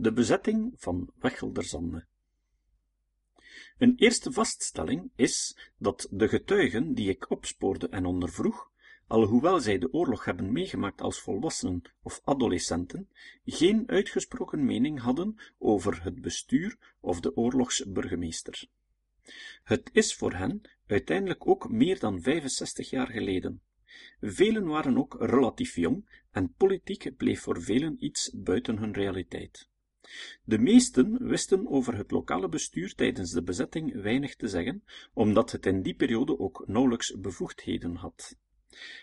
De bezetting van Wechelderzande. Een eerste vaststelling is dat de getuigen die ik opspoorde en ondervroeg, alhoewel zij de oorlog hebben meegemaakt als volwassenen of adolescenten, geen uitgesproken mening hadden over het bestuur of de oorlogsburgemeester. Het is voor hen uiteindelijk ook meer dan 65 jaar geleden. Velen waren ook relatief jong en politiek bleef voor velen iets buiten hun realiteit. De meesten wisten over het lokale bestuur tijdens de bezetting weinig te zeggen, omdat het in die periode ook nauwelijks bevoegdheden had.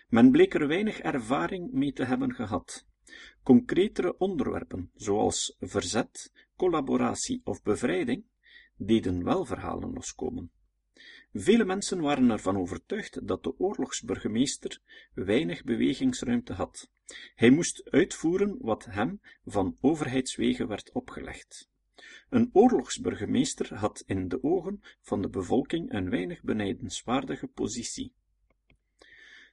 Men bleek er weinig ervaring mee te hebben gehad. Concretere onderwerpen, zoals verzet, collaboratie of bevrijding, deden wel verhalen loskomen. Vele mensen waren ervan overtuigd dat de oorlogsburgemeester weinig bewegingsruimte had. Hij moest uitvoeren wat hem van overheidswegen werd opgelegd. Een oorlogsburgemeester had in de ogen van de bevolking een weinig benijdenswaardige positie.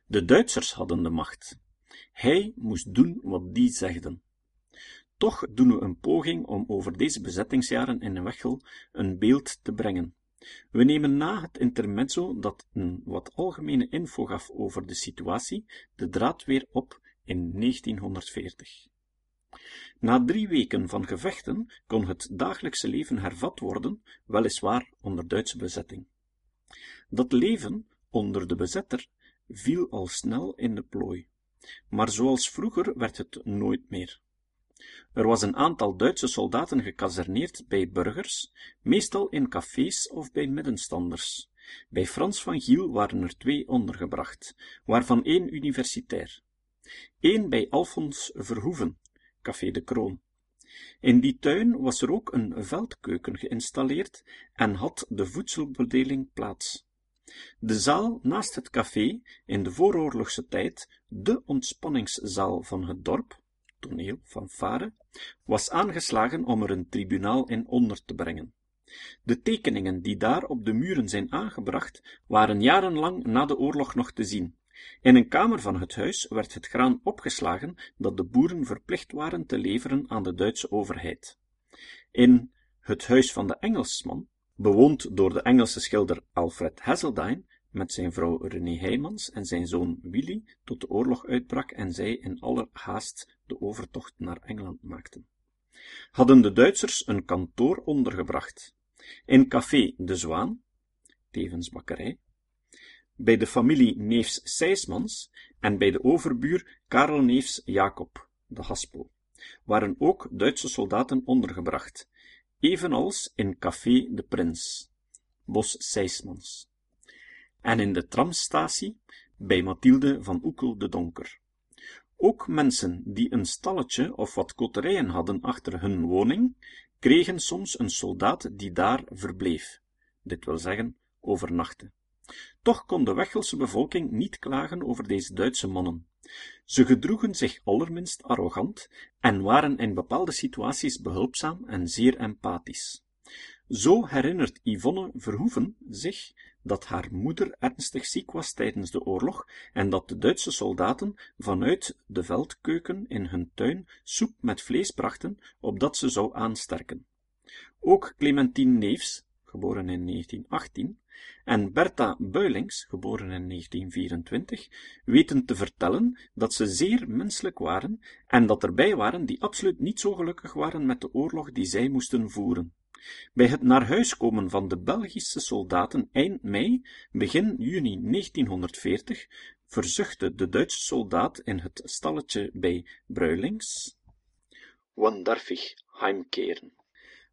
De Duitsers hadden de macht. Hij moest doen wat die zegden. Toch doen we een poging om over deze bezettingsjaren in Wechel een beeld te brengen. We nemen na het intermezzo dat een wat algemene info gaf over de situatie de draad weer op in 1940. Na drie weken van gevechten kon het dagelijkse leven hervat worden, weliswaar onder Duitse bezetting. Dat leven onder de bezetter viel al snel in de plooi, maar zoals vroeger werd het nooit meer. Er was een aantal Duitse soldaten gekazerneerd bij burgers, meestal in cafés of bij middenstanders. Bij Frans van Giel waren er twee ondergebracht, waarvan één universitair. Eén bij Alfons Verhoeven, Café de Kroon. In die tuin was er ook een veldkeuken geïnstalleerd en had de voedselbedeling plaats. De zaal naast het café, in de vooroorlogse tijd de ontspanningszaal van het dorp, toneel, fanfare, was aangeslagen om er een tribunaal in onder te brengen. De tekeningen die daar op de muren zijn aangebracht, waren jarenlang na de oorlog nog te zien. In een kamer van het huis werd het graan opgeslagen dat de boeren verplicht waren te leveren aan de Duitse overheid. In het huis van de Engelsman, bewoond door de Engelse schilder Alfred Hazeldine, met zijn vrouw René Heijmans en zijn zoon Willy tot de oorlog uitbrak en zij in aller haast de overtocht naar Engeland maakten. Hadden de Duitsers een kantoor ondergebracht. In café De Zwaan, tevens bakkerij, bij de familie Neefs Sijsmans en bij de overbuur Karel Neefs Jacob, de Haspel, waren ook Duitse soldaten ondergebracht, evenals in café De Prins, Bos Sijsmans en in de tramstatie bij Mathilde van Oekel de Donker. Ook mensen die een stalletje of wat koterijen hadden achter hun woning, kregen soms een soldaat die daar verbleef, dit wil zeggen, overnachtte. Toch kon de Wechelse bevolking niet klagen over deze Duitse mannen. Ze gedroegen zich allerminst arrogant en waren in bepaalde situaties behulpzaam en zeer empathisch. Zo herinnert Yvonne Verhoeven zich dat haar moeder ernstig ziek was tijdens de oorlog en dat de Duitse soldaten vanuit de veldkeuken in hun tuin soep met vlees brachten, opdat ze zou aansterken. Ook Clementine Neefs, geboren in 1918, en Bertha Builings, geboren in 1924, weten te vertellen dat ze zeer menselijk waren en dat er bij waren die absoluut niet zo gelukkig waren met de oorlog die zij moesten voeren. Bij het naar huis komen van de Belgische soldaten eind mei, begin juni 1940, verzuchtte de Duitse soldaat in het stalletje bij Bruilings, Wann darf ich heimkeren?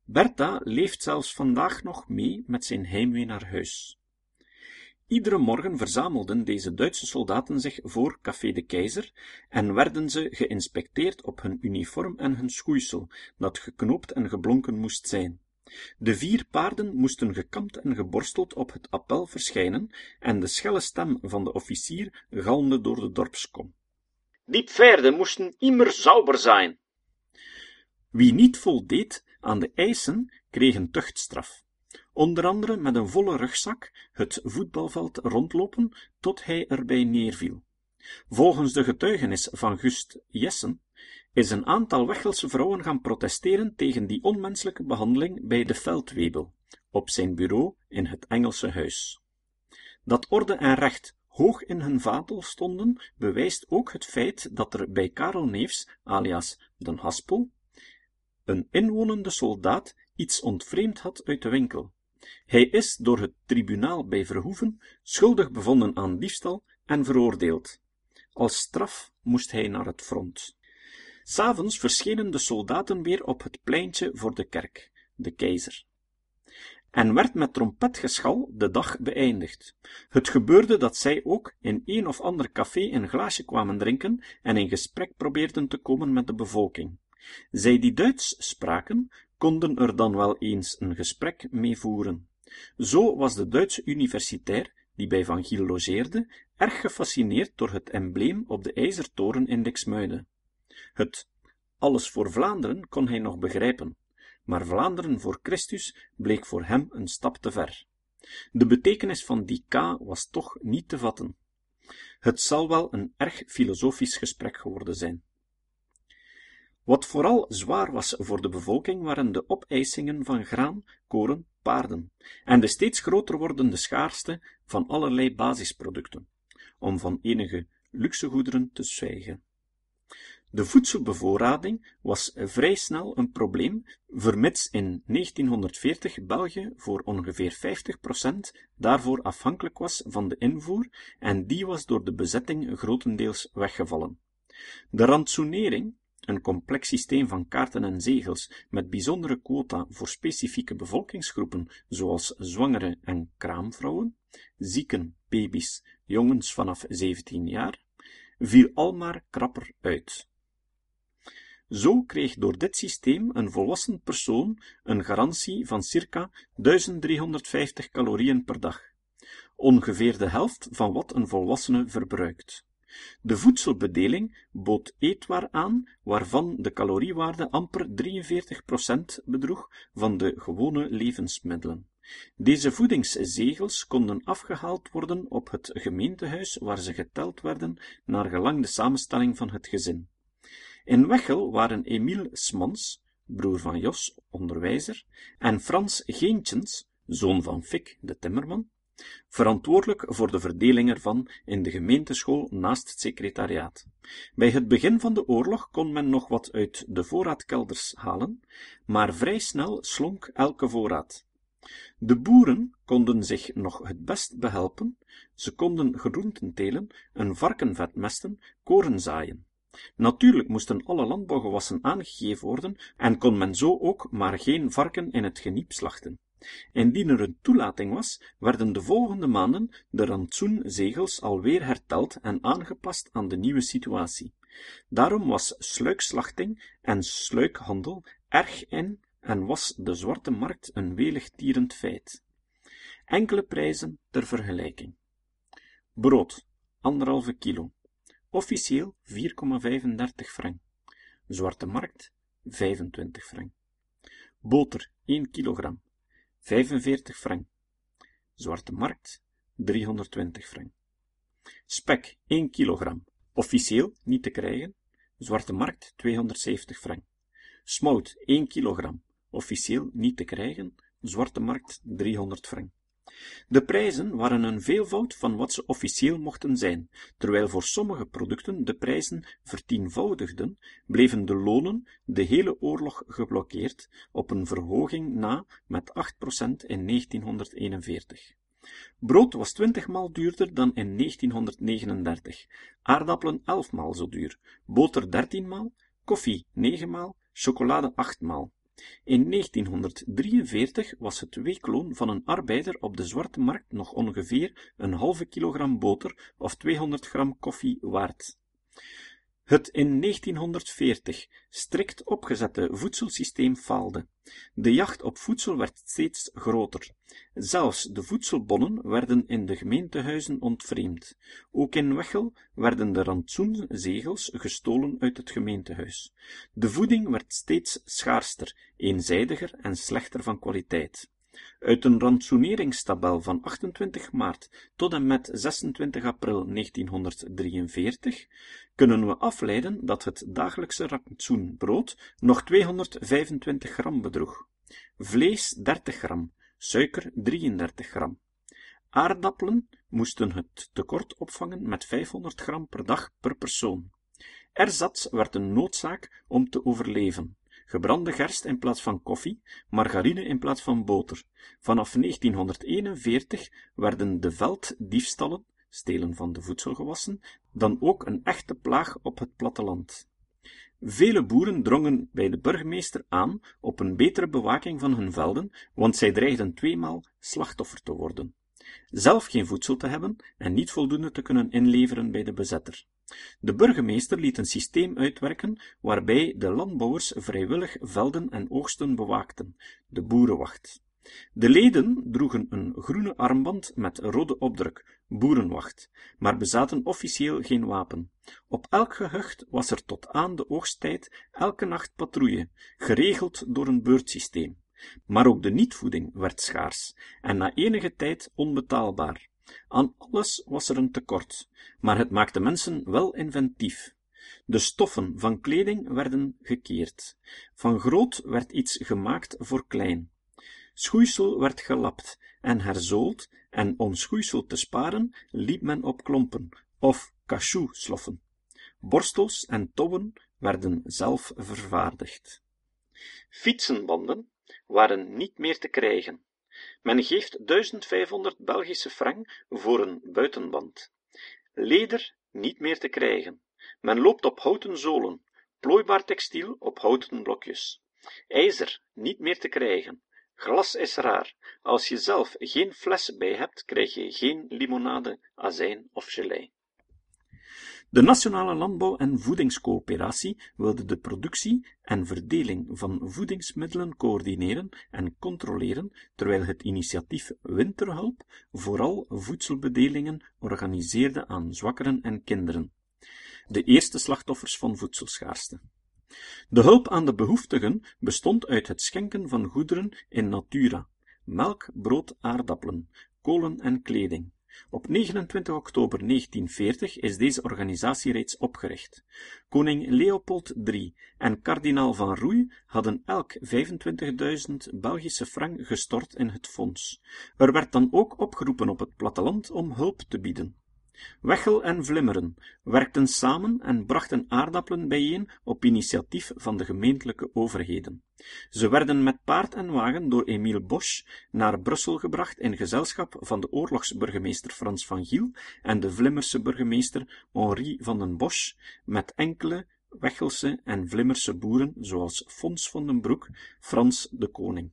Bertha leeft zelfs vandaag nog mee met zijn heimwee naar huis. Iedere morgen verzamelden deze Duitse soldaten zich voor Café de Keizer en werden ze geïnspecteerd op hun uniform en hun schoeisel, dat geknoopt en geblonken moest zijn. De vier paarden moesten gekamd en geborsteld op het appel verschijnen, en de schelle stem van de officier galmde door de dorpskom. Die paarden moesten immer sauber zijn. Wie niet voldeed aan de eisen, kreeg een tuchtstraf. Onder andere met een volle rugzak het voetbalveld rondlopen tot hij erbij neerviel. Volgens de getuigenis van Gust Jessen is een aantal Wechelse vrouwen gaan protesteren tegen die onmenselijke behandeling bij de Feldwebel, op zijn bureau in het Engelse huis. Dat orde en recht hoog in hun vaandel stonden, bewijst ook het feit dat er bij Karel Neefs, alias Den Haspel, een inwonende soldaat iets ontvreemd had uit de winkel. Hij is door het tribunaal bij Verhoeven schuldig bevonden aan diefstal en veroordeeld. Als straf moest hij naar het front. S'avonds verschenen de soldaten weer op het pleintje voor de kerk, de keizer en werd met trompetgeschal de dag beëindigd. Het gebeurde dat zij ook in een of ander café een glaasje kwamen drinken en in gesprek probeerden te komen met de bevolking. Zij die Duits spraken, konden er dan wel eens een gesprek mee voeren. Zo was de Duitse universitair, die bij Van Giel logeerde, erg gefascineerd door het embleem op de ijzertoren in Dixmuide. Het alles voor Vlaanderen kon hij nog begrijpen, maar Vlaanderen voor Christus bleek voor hem een stap te ver. De betekenis van die K was toch niet te vatten. Het zal wel een erg filosofisch gesprek geworden zijn. Wat vooral zwaar was voor de bevolking waren de opeisingen van graan, koren, paarden en de steeds groter wordende schaarste van allerlei basisproducten, om van enige luxegoederen te zwijgen. De voedselbevoorrading was vrij snel een probleem, vermits in 1940 België voor ongeveer 50% daarvoor afhankelijk was van de invoer en die was door de bezetting grotendeels weggevallen. De rantsoenering, een complex systeem van kaarten en zegels met bijzondere quota voor specifieke bevolkingsgroepen zoals zwangere en kraamvrouwen, zieken, baby's, jongens vanaf 17 jaar, viel al maar krapper uit. Zo kreeg door dit systeem een volwassen persoon een garantie van circa 1350 calorieën per dag, ongeveer de helft van wat een volwassene verbruikt. De voedselbedeling bood eetwaar aan, waarvan de caloriewaarde amper 43% bedroeg van de gewone levensmiddelen. Deze voedingszegels konden afgehaald worden op het gemeentehuis waar ze geteld werden naar gelang de samenstelling van het gezin. In Wechel waren Emiel Smans, broer van Jos, onderwijzer, en Frans Geentjens, zoon van Fik, de timmerman, verantwoordelijk voor de verdeling ervan in de gemeenteschool naast het secretariaat. Bij het begin van de oorlog kon men nog wat uit de voorraadkelders halen, maar vrij snel slonk elke voorraad. De boeren konden zich nog het best behelpen, ze konden groenten telen, een varken vetmesten, koren zaaien. Natuurlijk moesten alle landbouwgewassen aangegeven worden en kon men zo ook maar geen varken in het geniep slachten. Indien er een toelating was, werden de volgende maanden de rantsoenzegels alweer herteld en aangepast aan de nieuwe situatie. Daarom was sluikslachting en sluikhandel erg in en was de zwarte markt een welig tierend feit. Enkele prijzen ter vergelijking. Brood, anderhalve kilo, Officieel 4,35 frank. Zwarte markt 25 frank. Boter 1 kilogram 45 frank. Zwarte markt 320 frank. Spek 1 kilogram. Officieel niet te krijgen. Zwarte markt 270 frank. Smout 1 kilogram. Officieel niet te krijgen. Zwarte markt 300 frank. De prijzen waren een veelvoud van wat ze officieel mochten zijn, terwijl voor sommige producten de prijzen vertienvoudigden, bleven de lonen de hele oorlog geblokkeerd, op een verhoging na met 8% in 1941. Brood was twintig maal duurder dan in 1939, aardappelen elf maal zo duur, boter dertien maal, koffie negen maal, chocolade acht maal. In 1943 was het weekloon van een arbeider op de zwarte markt nog ongeveer een halve kilogram boter of 200 gram koffie waard. Het in 1940 strikt opgezette voedselsysteem faalde. De jacht op voedsel werd steeds groter. Zelfs de voedselbonnen werden in de gemeentehuizen ontvreemd. Ook in Wechel werden de rantsoenzegels gestolen uit het gemeentehuis. De voeding werd steeds schaarster, eenzijdiger en slechter van kwaliteit. Uit een rantsoeneringstabel van 28 maart tot en met 26 april 1943 kunnen we afleiden dat het dagelijkse rantsoen brood nog 225 gram bedroeg, vlees 30 gram, suiker 33 gram. Aardappelen moesten het tekort opvangen met 500 gram per dag per persoon. Erzats werd een noodzaak om te overleven. Gebrande gerst in plaats van koffie, margarine in plaats van boter. Vanaf 1941 werden de velddiefstallen, stelen van de voedselgewassen, dan ook een echte plaag op het platteland. Vele boeren drongen bij de burgemeester aan op een betere bewaking van hun velden, want zij dreigden tweemaal slachtoffer te worden. Zelf geen voedsel te hebben en niet voldoende te kunnen inleveren bij de bezetter. De burgemeester liet een systeem uitwerken waarbij de landbouwers vrijwillig velden en oogsten bewaakten, de boerenwacht. De leden droegen een groene armband met rode opdruk, boerenwacht, maar bezaten officieel geen wapen. Op elk gehucht was er tot aan de oogsttijd elke nacht patrouille, geregeld door een beurtsysteem. Maar ook de niet-voeding werd schaars en na enige tijd onbetaalbaar. Aan alles was er een tekort, maar het maakte mensen wel inventief. De stoffen van kleding werden gekeerd. Van groot werd iets gemaakt voor klein. Schoeisel werd gelapt en herzoold, en om schoeisel te sparen, liep men op klompen, of cachou-sloffen. Borstels en touwen werden zelf vervaardigd. Fietsenbanden waren niet meer te krijgen. Men geeft 1500 Belgische frank voor een buitenband. Leder niet meer te krijgen. Men loopt op houten zolen, plooibaar textiel op houten blokjes. IJzer niet meer te krijgen. Glas is raar. Als je zelf geen fles bij hebt, krijg je geen limonade, azijn of gelei. De Nationale Landbouw- en Voedingscoöperatie wilde de productie en verdeling van voedingsmiddelen coördineren en controleren, terwijl het initiatief Winterhulp vooral voedselbedelingen organiseerde aan zwakkeren en kinderen, de eerste slachtoffers van voedselschaarste. De hulp aan de behoeftigen bestond uit het schenken van goederen in natura, melk, brood, aardappelen, kolen en kleding. Op 29 oktober 1940 is deze organisatie reeds opgericht. Koning Leopold III en kardinaal van Roei hadden elk 25.000 Belgische frank gestort in het fonds. Er werd dan ook opgeroepen op het platteland om hulp te bieden. Wechel en Vlimmeren werkten samen en brachten aardappelen bijeen op initiatief van de gemeentelijke overheden. Ze werden met paard en wagen door Emile Bosch naar Brussel gebracht in gezelschap van de oorlogsburgemeester Frans van Giel en de Vlimmerse burgemeester Henri van den Bosch, met enkele Wechelse en Vlimmerse boeren zoals Fons van den Broek, Frans de Koning.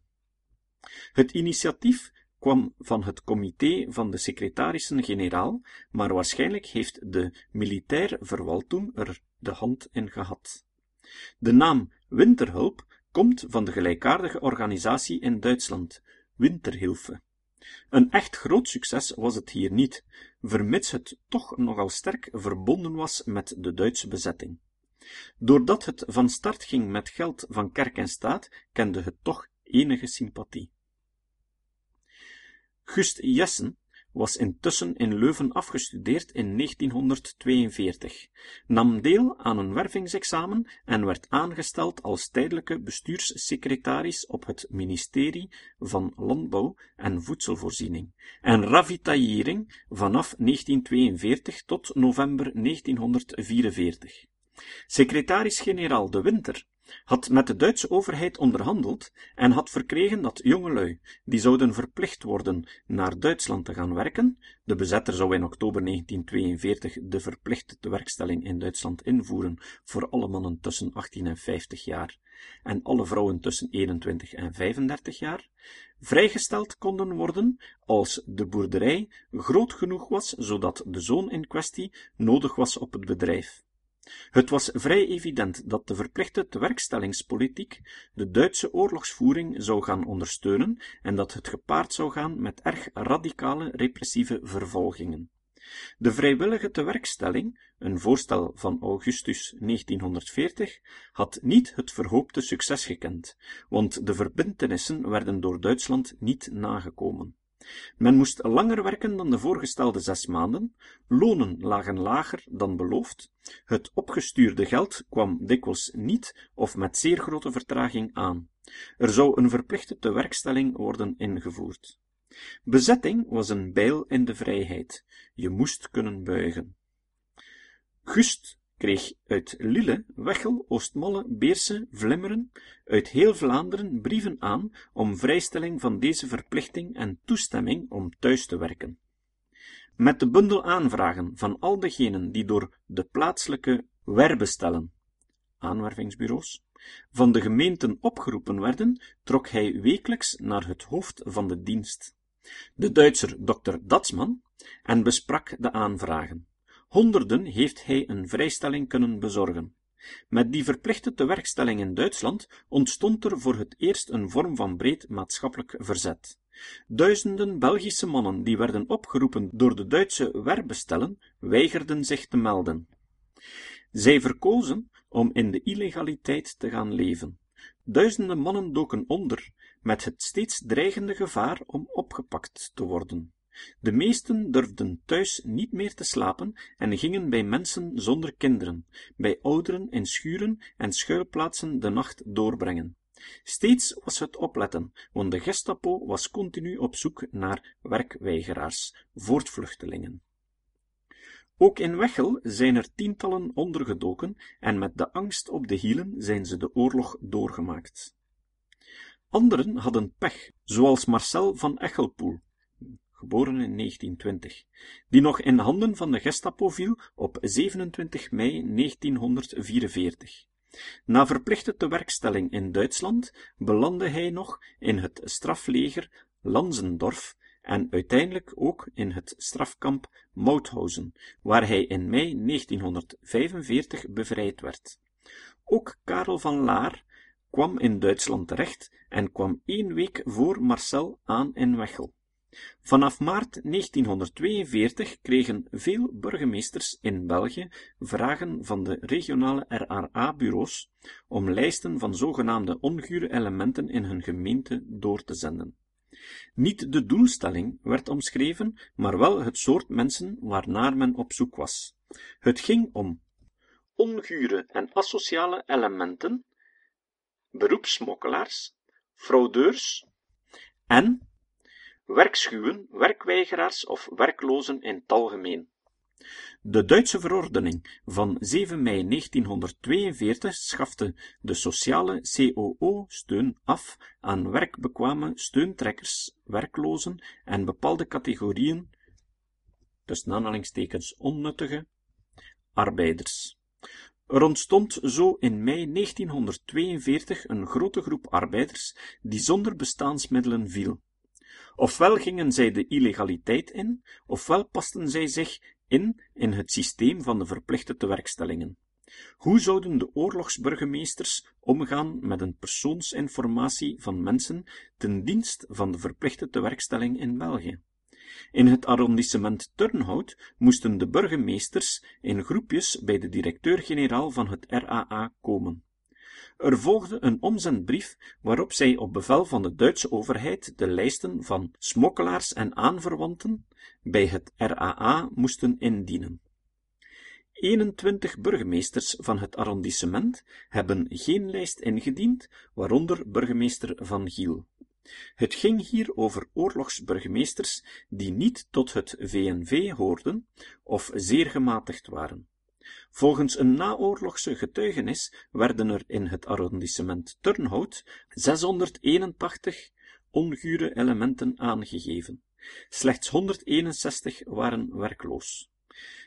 Het initiatief kwam van het comité van de secretarissen-generaal, maar waarschijnlijk heeft de militair verwaltung er de hand in gehad. De naam Winterhulp komt van de gelijkaardige organisatie in Duitsland, Winterhilfe. Een echt groot succes was het hier niet, vermits het toch nogal sterk verbonden was met de Duitse bezetting. Doordat het van start ging met geld van kerk en staat, kende het toch enige sympathie. Gust Jessen was intussen in Leuven afgestudeerd in 1942, nam deel aan een wervingsexamen en werd aangesteld als tijdelijke bestuurssecretaris op het ministerie van Landbouw en Voedselvoorziening en ravitaillering vanaf 1942 tot november 1944. Secretaris-generaal De Winter had met de Duitse overheid onderhandeld en had verkregen dat jongelui, die zouden verplicht worden naar Duitsland te gaan werken, de bezetter zou in oktober 1942 de verplichte tewerkstelling in Duitsland invoeren voor alle mannen tussen 18 en 50 jaar en alle vrouwen tussen 21 en 35 jaar, vrijgesteld konden worden als de boerderij groot genoeg was zodat de zoon in kwestie nodig was op het bedrijf. Het was vrij evident dat de verplichte tewerkstellingspolitiek de Duitse oorlogsvoering zou gaan ondersteunen en dat het gepaard zou gaan met erg radicale repressieve vervolgingen. De vrijwillige tewerkstelling, een voorstel van Augustus 1940, had niet het verhoopte succes gekend, want de verbintenissen werden door Duitsland niet nagekomen. Men moest langer werken dan de voorgestelde zes maanden, lonen lagen lager dan beloofd, het opgestuurde geld kwam dikwijls niet of met zeer grote vertraging aan. Er zou een verplichte tewerkstelling worden ingevoerd. Bezetting was een bijl in de vrijheid. Je moest kunnen buigen. Gust kreeg uit Lille, Wechel, Oostmalle, Beerse, Vlimmeren, uit heel Vlaanderen brieven aan om vrijstelling van deze verplichting en toestemming om thuis te werken. Met de bundel aanvragen van al degenen die door de plaatselijke werbestellen, aanwervingsbureaus, van de gemeenten opgeroepen werden, trok hij wekelijks naar het hoofd van de dienst, de Duitser Dr. Datsman, en besprak de aanvragen. Honderden heeft hij een vrijstelling kunnen bezorgen. Met die verplichte tewerkstelling in Duitsland ontstond er voor het eerst een vorm van breed maatschappelijk verzet. Duizenden Belgische mannen die werden opgeroepen door de Duitse werbestellen, weigerden zich te melden. Zij verkozen om in de illegaliteit te gaan leven. Duizenden mannen doken onder, met het steeds dreigende gevaar om opgepakt te worden. De meesten durfden thuis niet meer te slapen en gingen bij mensen zonder kinderen, bij ouderen in schuren en schuilplaatsen de nacht doorbrengen. Steeds was het opletten, want de Gestapo was continu op zoek naar werkweigeraars, voortvluchtelingen. Ook in Wechel zijn er tientallen ondergedoken en met de angst op de hielen zijn ze de oorlog doorgemaakt. Anderen hadden pech, zoals Marcel van Echelpoel, geboren in 1920, die nog in handen van de Gestapo viel op 27 mei 1944. Na verplichte tewerkstelling in Duitsland belandde hij nog in het strafleger Lanzendorf en uiteindelijk ook in het strafkamp Mauthausen, waar hij in mei 1945 bevrijd werd. Ook Karel van Laar kwam in Duitsland terecht en kwam één week voor Marcel aan in Wechel. Vanaf maart 1942 kregen veel burgemeesters in België vragen van de regionale RRA-bureaus om lijsten van zogenaamde ongure elementen in hun gemeente door te zenden. Niet de doelstelling werd omschreven, maar wel het soort mensen waarnaar men op zoek was. Het ging om ongure en asociale elementen, beroepsmokkelaars, fraudeurs en werkschuwen, werkweigeraars of werklozen in het algemeen. De Duitse verordening van 7 mei 1942 schafte de sociale COO-steun af aan werkbekwame steuntrekkers, werklozen en bepaalde categorieën, tussen aanhalingstekens onnuttige, arbeiders. Er ontstond zo in mei 1942 een grote groep arbeiders die zonder bestaansmiddelen viel. Ofwel gingen zij de illegaliteit in, ofwel pasten zij zich in in het systeem van de verplichte tewerkstellingen. Hoe zouden de oorlogsburgemeesters omgaan met een persoonsinformatie van mensen ten dienst van de verplichte tewerkstelling in België? In het arrondissement Turnhout moesten de burgemeesters in groepjes bij de directeur-generaal van het RAA komen. Er volgde een omzendbrief waarop zij op bevel van de Duitse overheid de lijsten van smokkelaars en aanverwanten bij het RAA moesten indienen. 21 burgemeesters van het arrondissement hebben geen lijst ingediend, waaronder burgemeester Van Giel. Het ging hier over oorlogsburgemeesters die niet tot het VNV hoorden of zeer gematigd waren. Volgens een naoorlogse getuigenis werden er in het arrondissement Turnhout 681 ongure elementen aangegeven. Slechts 161 waren werkloos.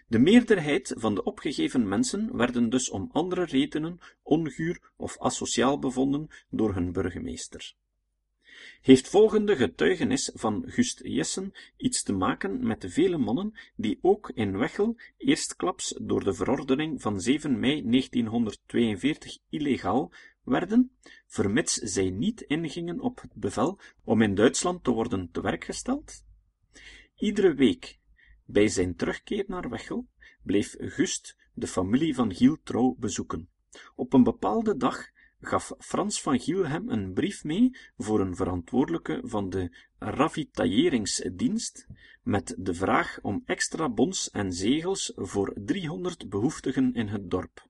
De meerderheid van de opgegeven mensen werden dus om andere redenen onguur of asociaal bevonden door hun burgemeester heeft volgende getuigenis van Gust Jessen iets te maken met de vele mannen die ook in Wechel eerstklaps door de verordening van 7 mei 1942 illegaal werden, vermits zij niet ingingen op het bevel om in Duitsland te worden te werk gesteld? Iedere week Bij zijn terugkeer naar Wechel bleef Gust de familie van Giel trouw bezoeken. Op een bepaalde dag gaf Frans van Giel hem een brief mee voor een verantwoordelijke van de ravitailleringsdienst met de vraag om extra bons en zegels voor driehonderd behoeftigen in het dorp.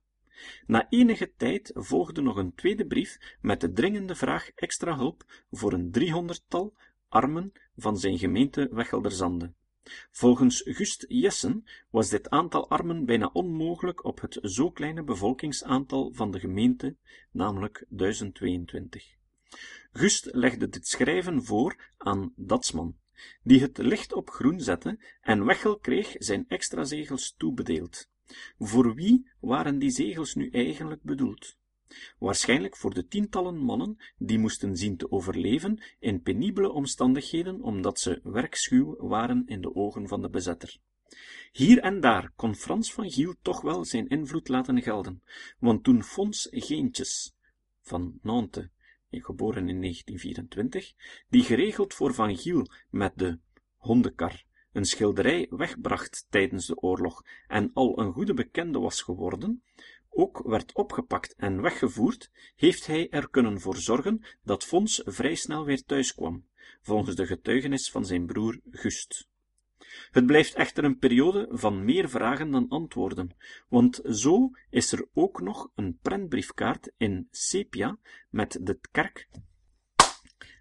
Na enige tijd volgde nog een tweede brief met de dringende vraag extra hulp voor een driehonderdtal armen van zijn gemeente Wechelderzande. Volgens Gust Jessen was dit aantal armen bijna onmogelijk op het zo kleine bevolkingsaantal van de gemeente, namelijk 1022. Gust legde dit schrijven voor aan Datsman, die het licht op groen zette en Wechel kreeg zijn extra zegels toebedeeld. Voor wie waren die zegels nu eigenlijk bedoeld? Waarschijnlijk voor de tientallen mannen die moesten zien te overleven in penibele omstandigheden omdat ze werkschuw waren in de ogen van de bezetter. Hier en daar kon Frans van Giel toch wel zijn invloed laten gelden, want toen Fons Geentjes van Nantes, geboren in 1924, die geregeld voor Van Giel met de hondenkar een schilderij wegbracht tijdens de oorlog en al een goede bekende was geworden, ook werd opgepakt en weggevoerd, heeft hij er kunnen voor zorgen dat Fons vrij snel weer thuis kwam, volgens de getuigenis van zijn broer Gust. Het blijft echter een periode van meer vragen dan antwoorden, want zo is er ook nog een prentbriefkaart in sepia met de kerk,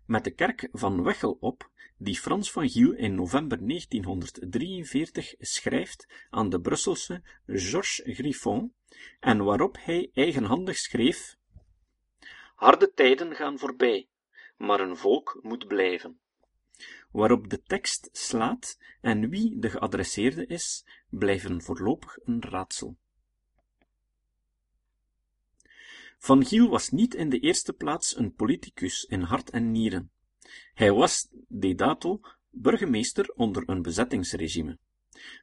met de kerk van Wechel op, die Frans van Giel in november 1943 schrijft aan de Brusselse Georges Griffon, en waarop hij eigenhandig schreef Harde tijden gaan voorbij, maar een volk moet blijven. Waarop de tekst slaat en wie de geadresseerde is, blijven voorlopig een raadsel. Van Giel was niet in de eerste plaats een politicus in hart en nieren. Hij was de dato burgemeester onder een bezettingsregime,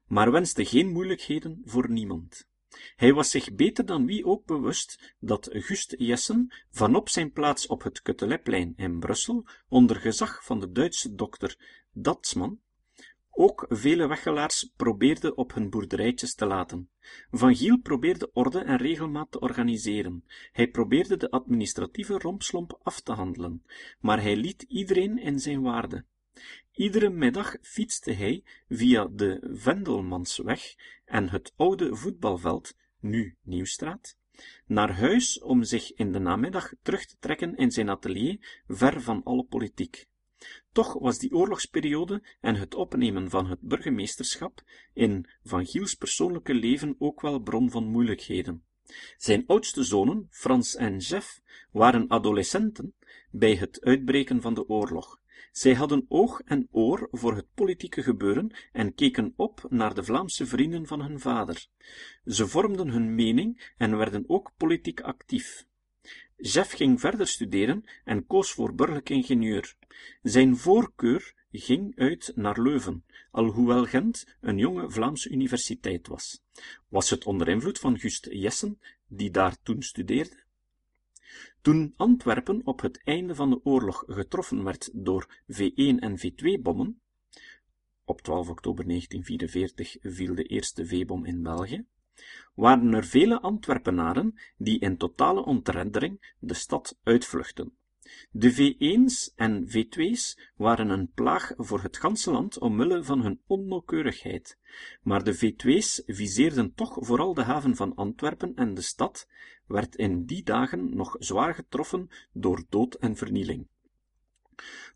maar wenste geen moeilijkheden voor niemand. Hij was zich beter dan wie ook bewust dat Gust Jessen vanop zijn plaats op het Kuteleplein in Brussel, onder gezag van de Duitse dokter Datsman, ook vele weggelaars probeerde op hun boerderijtjes te laten. Van Giel probeerde orde en regelmaat te organiseren. Hij probeerde de administratieve rompslomp af te handelen, maar hij liet iedereen in zijn waarde. Iedere middag fietste hij via de Vendelmansweg en het oude voetbalveld, nu Nieuwstraat, naar huis om zich in de namiddag terug te trekken in zijn atelier, ver van alle politiek. Toch was die oorlogsperiode en het opnemen van het burgemeesterschap in Van Giels persoonlijke leven ook wel bron van moeilijkheden. Zijn oudste zonen, Frans en Jeff, waren adolescenten bij het uitbreken van de oorlog. Zij hadden oog en oor voor het politieke gebeuren en keken op naar de Vlaamse vrienden van hun vader. Ze vormden hun mening en werden ook politiek actief. Jeff ging verder studeren en koos voor burgerlijk ingenieur. Zijn voorkeur ging uit naar Leuven, alhoewel Gent een jonge Vlaamse universiteit was. Was het onder invloed van Gust Jessen, die daar toen studeerde? Toen Antwerpen op het einde van de oorlog getroffen werd door V1 en V2-bommen, op 12 oktober 1944 viel de eerste V-bom in België, waren er vele Antwerpenaren die in totale ontreddering de stad uitvluchtten. De V1's en V2's waren een plaag voor het ganse land omwille van hun onnauwkeurigheid, maar de V2's viseerden toch vooral de haven van Antwerpen en de stad werd in die dagen nog zwaar getroffen door dood en vernieling.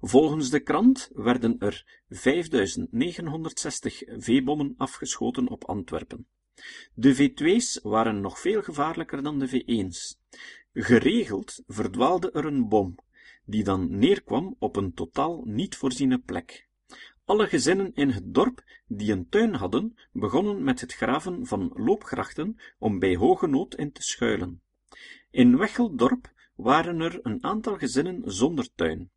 Volgens de krant werden er 5960 V-bommen afgeschoten op Antwerpen. De V2's waren nog veel gevaarlijker dan de V1's. Geregeld verdwaalde er een bom, die dan neerkwam op een totaal niet voorziene plek. Alle gezinnen in het dorp die een tuin hadden, begonnen met het graven van loopgrachten om bij hoge nood in te schuilen. In Wecheldorp waren er een aantal gezinnen zonder tuin.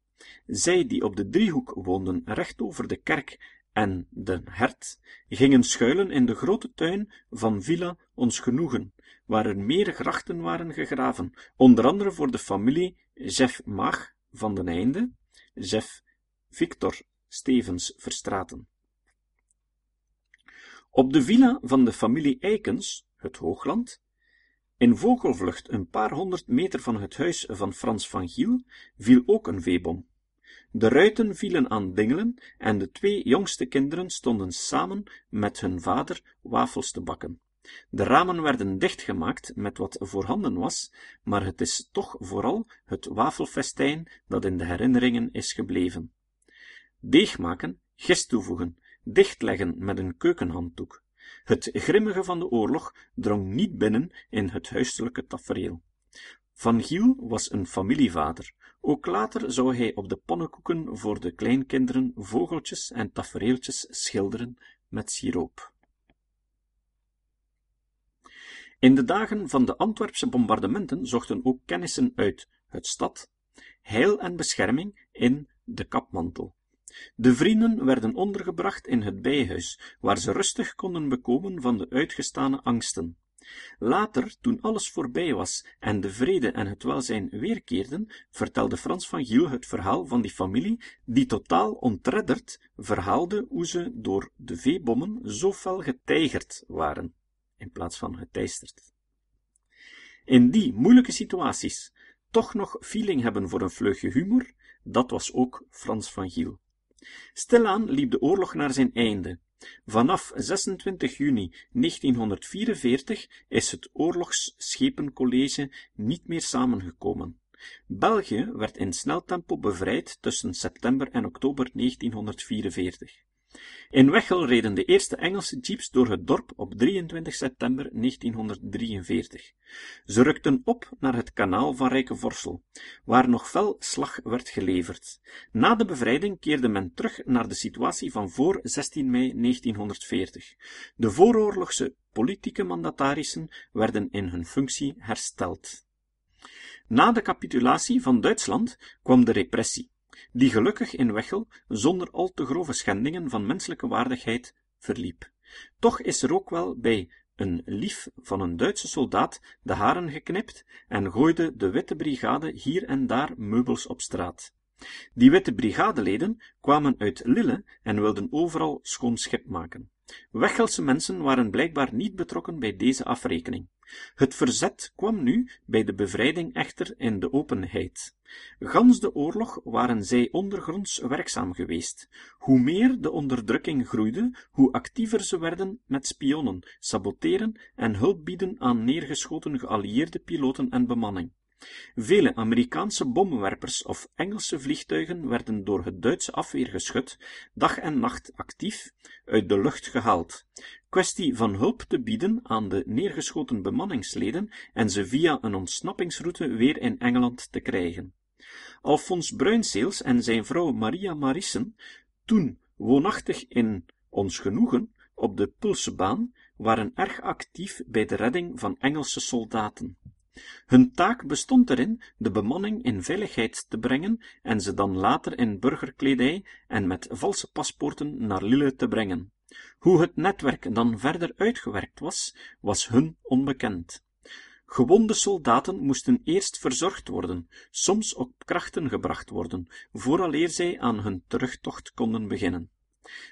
Zij die op de driehoek woonden recht over de kerk en de hert gingen schuilen in de grote tuin van Villa Ons Genoegen, waar er meer grachten waren gegraven, onder andere voor de familie Jeff Maag van den Einde, Jeff Victor Stevens Verstraten. Op de villa van de familie Eikens, het Hoogland, in vogelvlucht een paar honderd meter van het huis van Frans van Giel, viel ook een veebom. De ruiten vielen aan dingelen en de twee jongste kinderen stonden samen met hun vader wafels te bakken. De ramen werden dichtgemaakt met wat voorhanden was, maar het is toch vooral het wafelfestijn dat in de herinneringen is gebleven. Deeg maken, gist toevoegen, dichtleggen met een keukenhanddoek. Het grimmige van de oorlog drong niet binnen in het huiselijke tafereel. Van Giel was een familievader. Ook later zou hij op de pannenkoeken voor de kleinkinderen vogeltjes en tafereeltjes schilderen met siroop. In de dagen van de Antwerpse bombardementen zochten ook kennissen uit het stad heil en bescherming in de kapmantel. De vrienden werden ondergebracht in het bijhuis, waar ze rustig konden bekomen van de uitgestane angsten. Later, toen alles voorbij was en de vrede en het welzijn weerkeerden, vertelde Frans van Giel het verhaal van die familie, die totaal ontredderd verhaalde hoe ze door de veebommen zo fel getijgerd waren, in plaats van geteisterd. In die moeilijke situaties toch nog feeling hebben voor een vleugje humor, dat was ook Frans van Giel. Stilaan liep de oorlog naar zijn einde. Vanaf 26 juni 1944 is het oorlogsschepencollege niet meer samengekomen. België werd in snel tempo bevrijd tussen september en oktober 1944. In Wechel reden de eerste Engelse jeeps door het dorp op 23 september 1943. Ze rukten op naar het kanaal van Rijkevorsel, waar nog fel slag werd geleverd. Na de bevrijding keerde men terug naar de situatie van voor 16 mei 1940. De vooroorlogse politieke mandatarissen werden in hun functie hersteld. Na de capitulatie van Duitsland kwam de repressie die gelukkig in Wechel zonder al te grove schendingen van menselijke waardigheid verliep. Toch is er ook wel bij een lief van een Duitse soldaat de haren geknipt en gooide de witte brigade hier en daar meubels op straat. Die witte brigadeleden kwamen uit Lille en wilden overal schoon schip maken. Wechelse mensen waren blijkbaar niet betrokken bij deze afrekening. Het verzet kwam nu bij de bevrijding echter in de openheid. Gans de oorlog waren zij ondergronds werkzaam geweest. Hoe meer de onderdrukking groeide, hoe actiever ze werden met spionnen, saboteren en hulp bieden aan neergeschoten geallieerde piloten en bemanning. Vele Amerikaanse bommenwerpers of Engelse vliegtuigen werden door het Duitse afweergeschut dag en nacht actief uit de lucht gehaald. Kwestie van hulp te bieden aan de neergeschoten bemanningsleden en ze via een ontsnappingsroute weer in Engeland te krijgen. Alfons Bruinseels en zijn vrouw Maria Marissen, toen woonachtig in Ons Genoegen op de Pulsebaan, waren erg actief bij de redding van Engelse soldaten. Hun taak bestond erin de bemanning in veiligheid te brengen en ze dan later in burgerkledij en met valse paspoorten naar Lille te brengen. Hoe het netwerk dan verder uitgewerkt was, was hun onbekend. Gewonde soldaten moesten eerst verzorgd worden, soms op krachten gebracht worden, vooraleer zij aan hun terugtocht konden beginnen.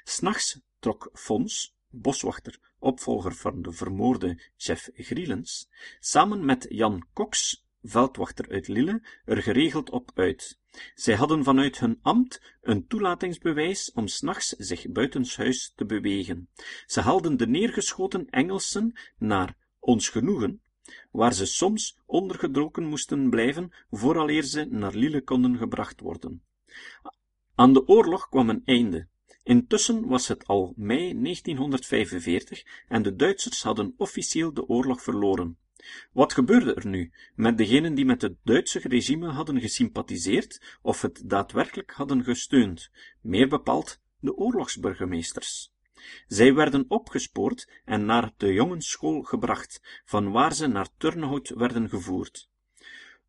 S'nachts trok Fons, boswachter, opvolger van de vermoorde chef Grielens, samen met Jan Cox, veldwachter uit Lille, er geregeld op uit. Zij hadden vanuit hun ambt een toelatingsbewijs om s'nachts zich buitenshuis te bewegen. Ze haalden de neergeschoten Engelsen naar ons genoegen, waar ze soms ondergedroken moesten blijven vooraleer ze naar Lille konden gebracht worden. Aan de oorlog kwam een einde. Intussen was het al mei 1945 en de Duitsers hadden officieel de oorlog verloren. Wat gebeurde er nu met degenen die met het Duitse regime hadden gesympathiseerd of het daadwerkelijk hadden gesteund, meer bepaald de oorlogsburgemeesters? Zij werden opgespoord en naar de jongensschool gebracht, van waar ze naar Turnhout werden gevoerd.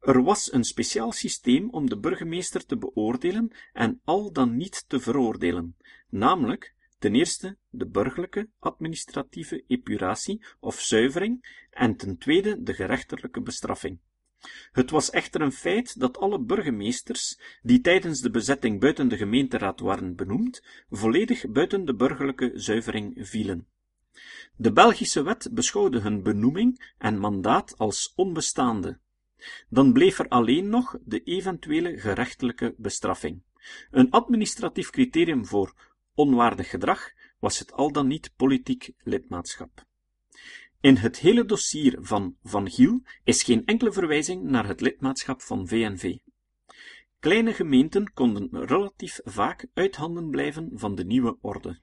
Er was een speciaal systeem om de burgemeester te beoordelen en al dan niet te veroordelen, namelijk ten eerste de burgerlijke administratieve epuratie of zuivering en ten tweede de gerechtelijke bestraffing. Het was echter een feit dat alle burgemeesters, die tijdens de bezetting buiten de gemeenteraad waren benoemd, volledig buiten de burgerlijke zuivering vielen. De Belgische wet beschouwde hun benoeming en mandaat als onbestaande. Dan bleef er alleen nog de eventuele gerechtelijke bestraffing. Een administratief criterium voor onwaardig gedrag was het al dan niet politiek lidmaatschap. In het hele dossier van Van Giel is geen enkele verwijzing naar het lidmaatschap van VNV. Kleine gemeenten konden relatief vaak uit handen blijven van de nieuwe orde.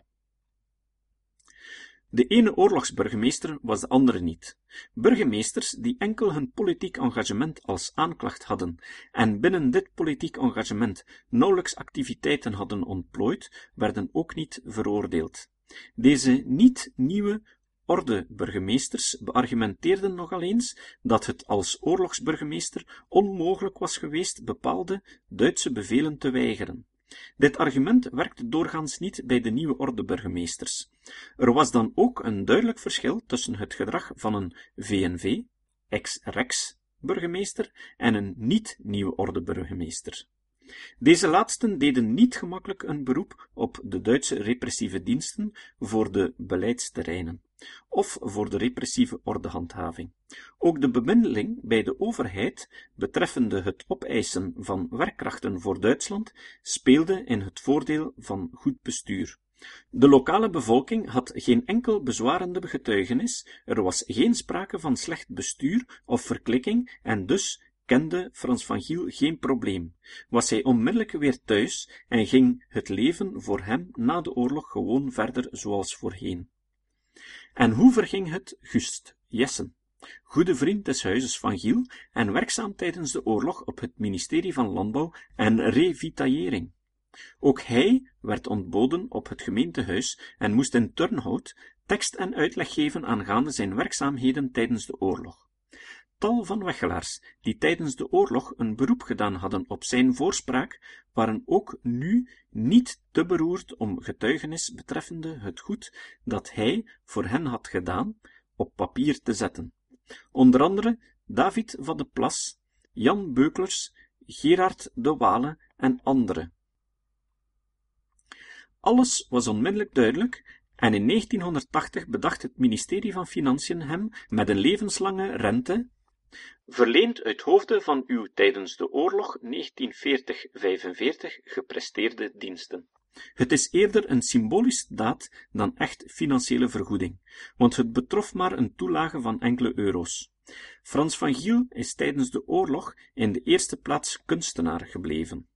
De ene oorlogsburgemeester was de andere niet. Burgemeesters die enkel hun politiek engagement als aanklacht hadden en binnen dit politiek engagement nauwelijks activiteiten hadden ontplooid, werden ook niet veroordeeld. Deze niet-nieuwe orde burgemeesters beargumenteerden nogal eens dat het als oorlogsburgemeester onmogelijk was geweest bepaalde Duitse bevelen te weigeren. Dit argument werkte doorgaans niet bij de nieuwe orde burgemeesters. Er was dan ook een duidelijk verschil tussen het gedrag van een VNV, ex-rex burgemeester en een niet-nieuwe orde burgemeester. Deze laatsten deden niet gemakkelijk een beroep op de Duitse repressieve diensten voor de beleidsterreinen of voor de repressieve ordehandhaving. Ook de bemiddeling bij de overheid betreffende het opeisen van werkkrachten voor Duitsland speelde in het voordeel van goed bestuur. De lokale bevolking had geen enkel bezwarende getuigenis, er was geen sprake van slecht bestuur of verklikking en dus kende Frans van Giel geen probleem, was hij onmiddellijk weer thuis en ging het leven voor hem na de oorlog gewoon verder zoals voorheen. En hoe verging het Gust Jessen, goede vriend des huizes van Giel en werkzaam tijdens de oorlog op het ministerie van Landbouw en Revitaillering? Ook hij werd ontboden op het gemeentehuis en moest in Turnhout tekst en uitleg geven aangaande zijn werkzaamheden tijdens de oorlog tal van weggelaars, die tijdens de oorlog een beroep gedaan hadden op zijn voorspraak, waren ook nu niet te beroerd om getuigenis betreffende het goed dat hij voor hen had gedaan, op papier te zetten. Onder andere David van de Plas, Jan Beuklers, Gerard de Wale en anderen. Alles was onmiddellijk duidelijk en in 1980 bedacht het ministerie van Financiën hem met een levenslange rente verleend uit hoofde van uw tijdens de oorlog 1940-45 gepresteerde diensten. Het is eerder een symbolische daad dan echt financiële vergoeding, want het betrof maar een toelage van enkele euro's. Frans van Giel is tijdens de oorlog in de eerste plaats kunstenaar gebleven.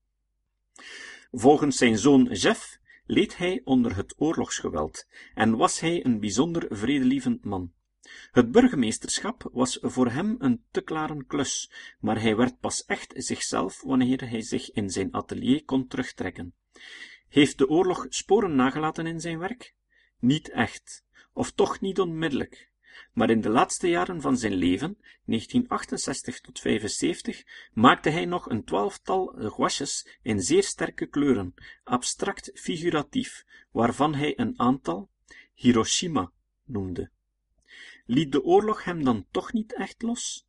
Volgens zijn zoon Jeff leed hij onder het oorlogsgeweld en was hij een bijzonder vredelievend man. Het burgemeesterschap was voor hem een te klare klus, maar hij werd pas echt zichzelf wanneer hij zich in zijn atelier kon terugtrekken. Heeft de oorlog sporen nagelaten in zijn werk? Niet echt, of toch niet onmiddellijk. Maar in de laatste jaren van zijn leven, 1968 tot 75, maakte hij nog een twaalftal gouaches in zeer sterke kleuren, abstract figuratief, waarvan hij een aantal Hiroshima noemde. Liet de oorlog hem dan toch niet echt los?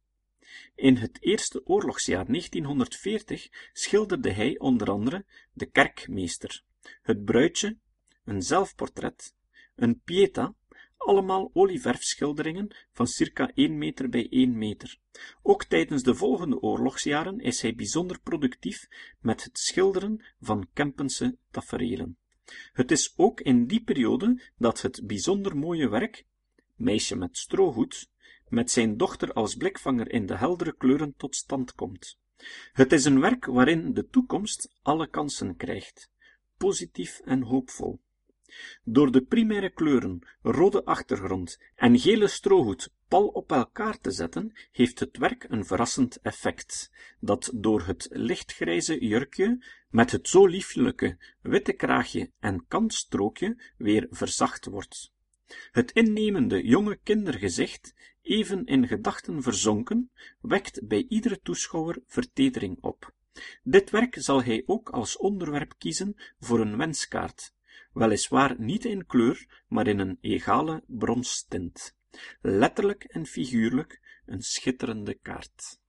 In het eerste oorlogsjaar 1940 schilderde hij onder andere de kerkmeester, het bruidje, een zelfportret, een pieta, allemaal olieverfschilderingen van circa 1 meter bij 1 meter. Ook tijdens de volgende oorlogsjaren is hij bijzonder productief met het schilderen van Kempense taferelen. Het is ook in die periode dat het bijzonder mooie werk meisje met strohoed, met zijn dochter als blikvanger in de heldere kleuren tot stand komt. Het is een werk waarin de toekomst alle kansen krijgt, positief en hoopvol. Door de primaire kleuren, rode achtergrond en gele strohoed pal op elkaar te zetten, heeft het werk een verrassend effect, dat door het lichtgrijze jurkje met het zo lieflijke witte kraagje en kantstrookje weer verzacht wordt. Het innemende jonge kindergezicht, even in gedachten verzonken, wekt bij iedere toeschouwer vertedering op. Dit werk zal hij ook als onderwerp kiezen voor een wenskaart, weliswaar niet in kleur, maar in een egale bronsstint. Letterlijk en figuurlijk een schitterende kaart.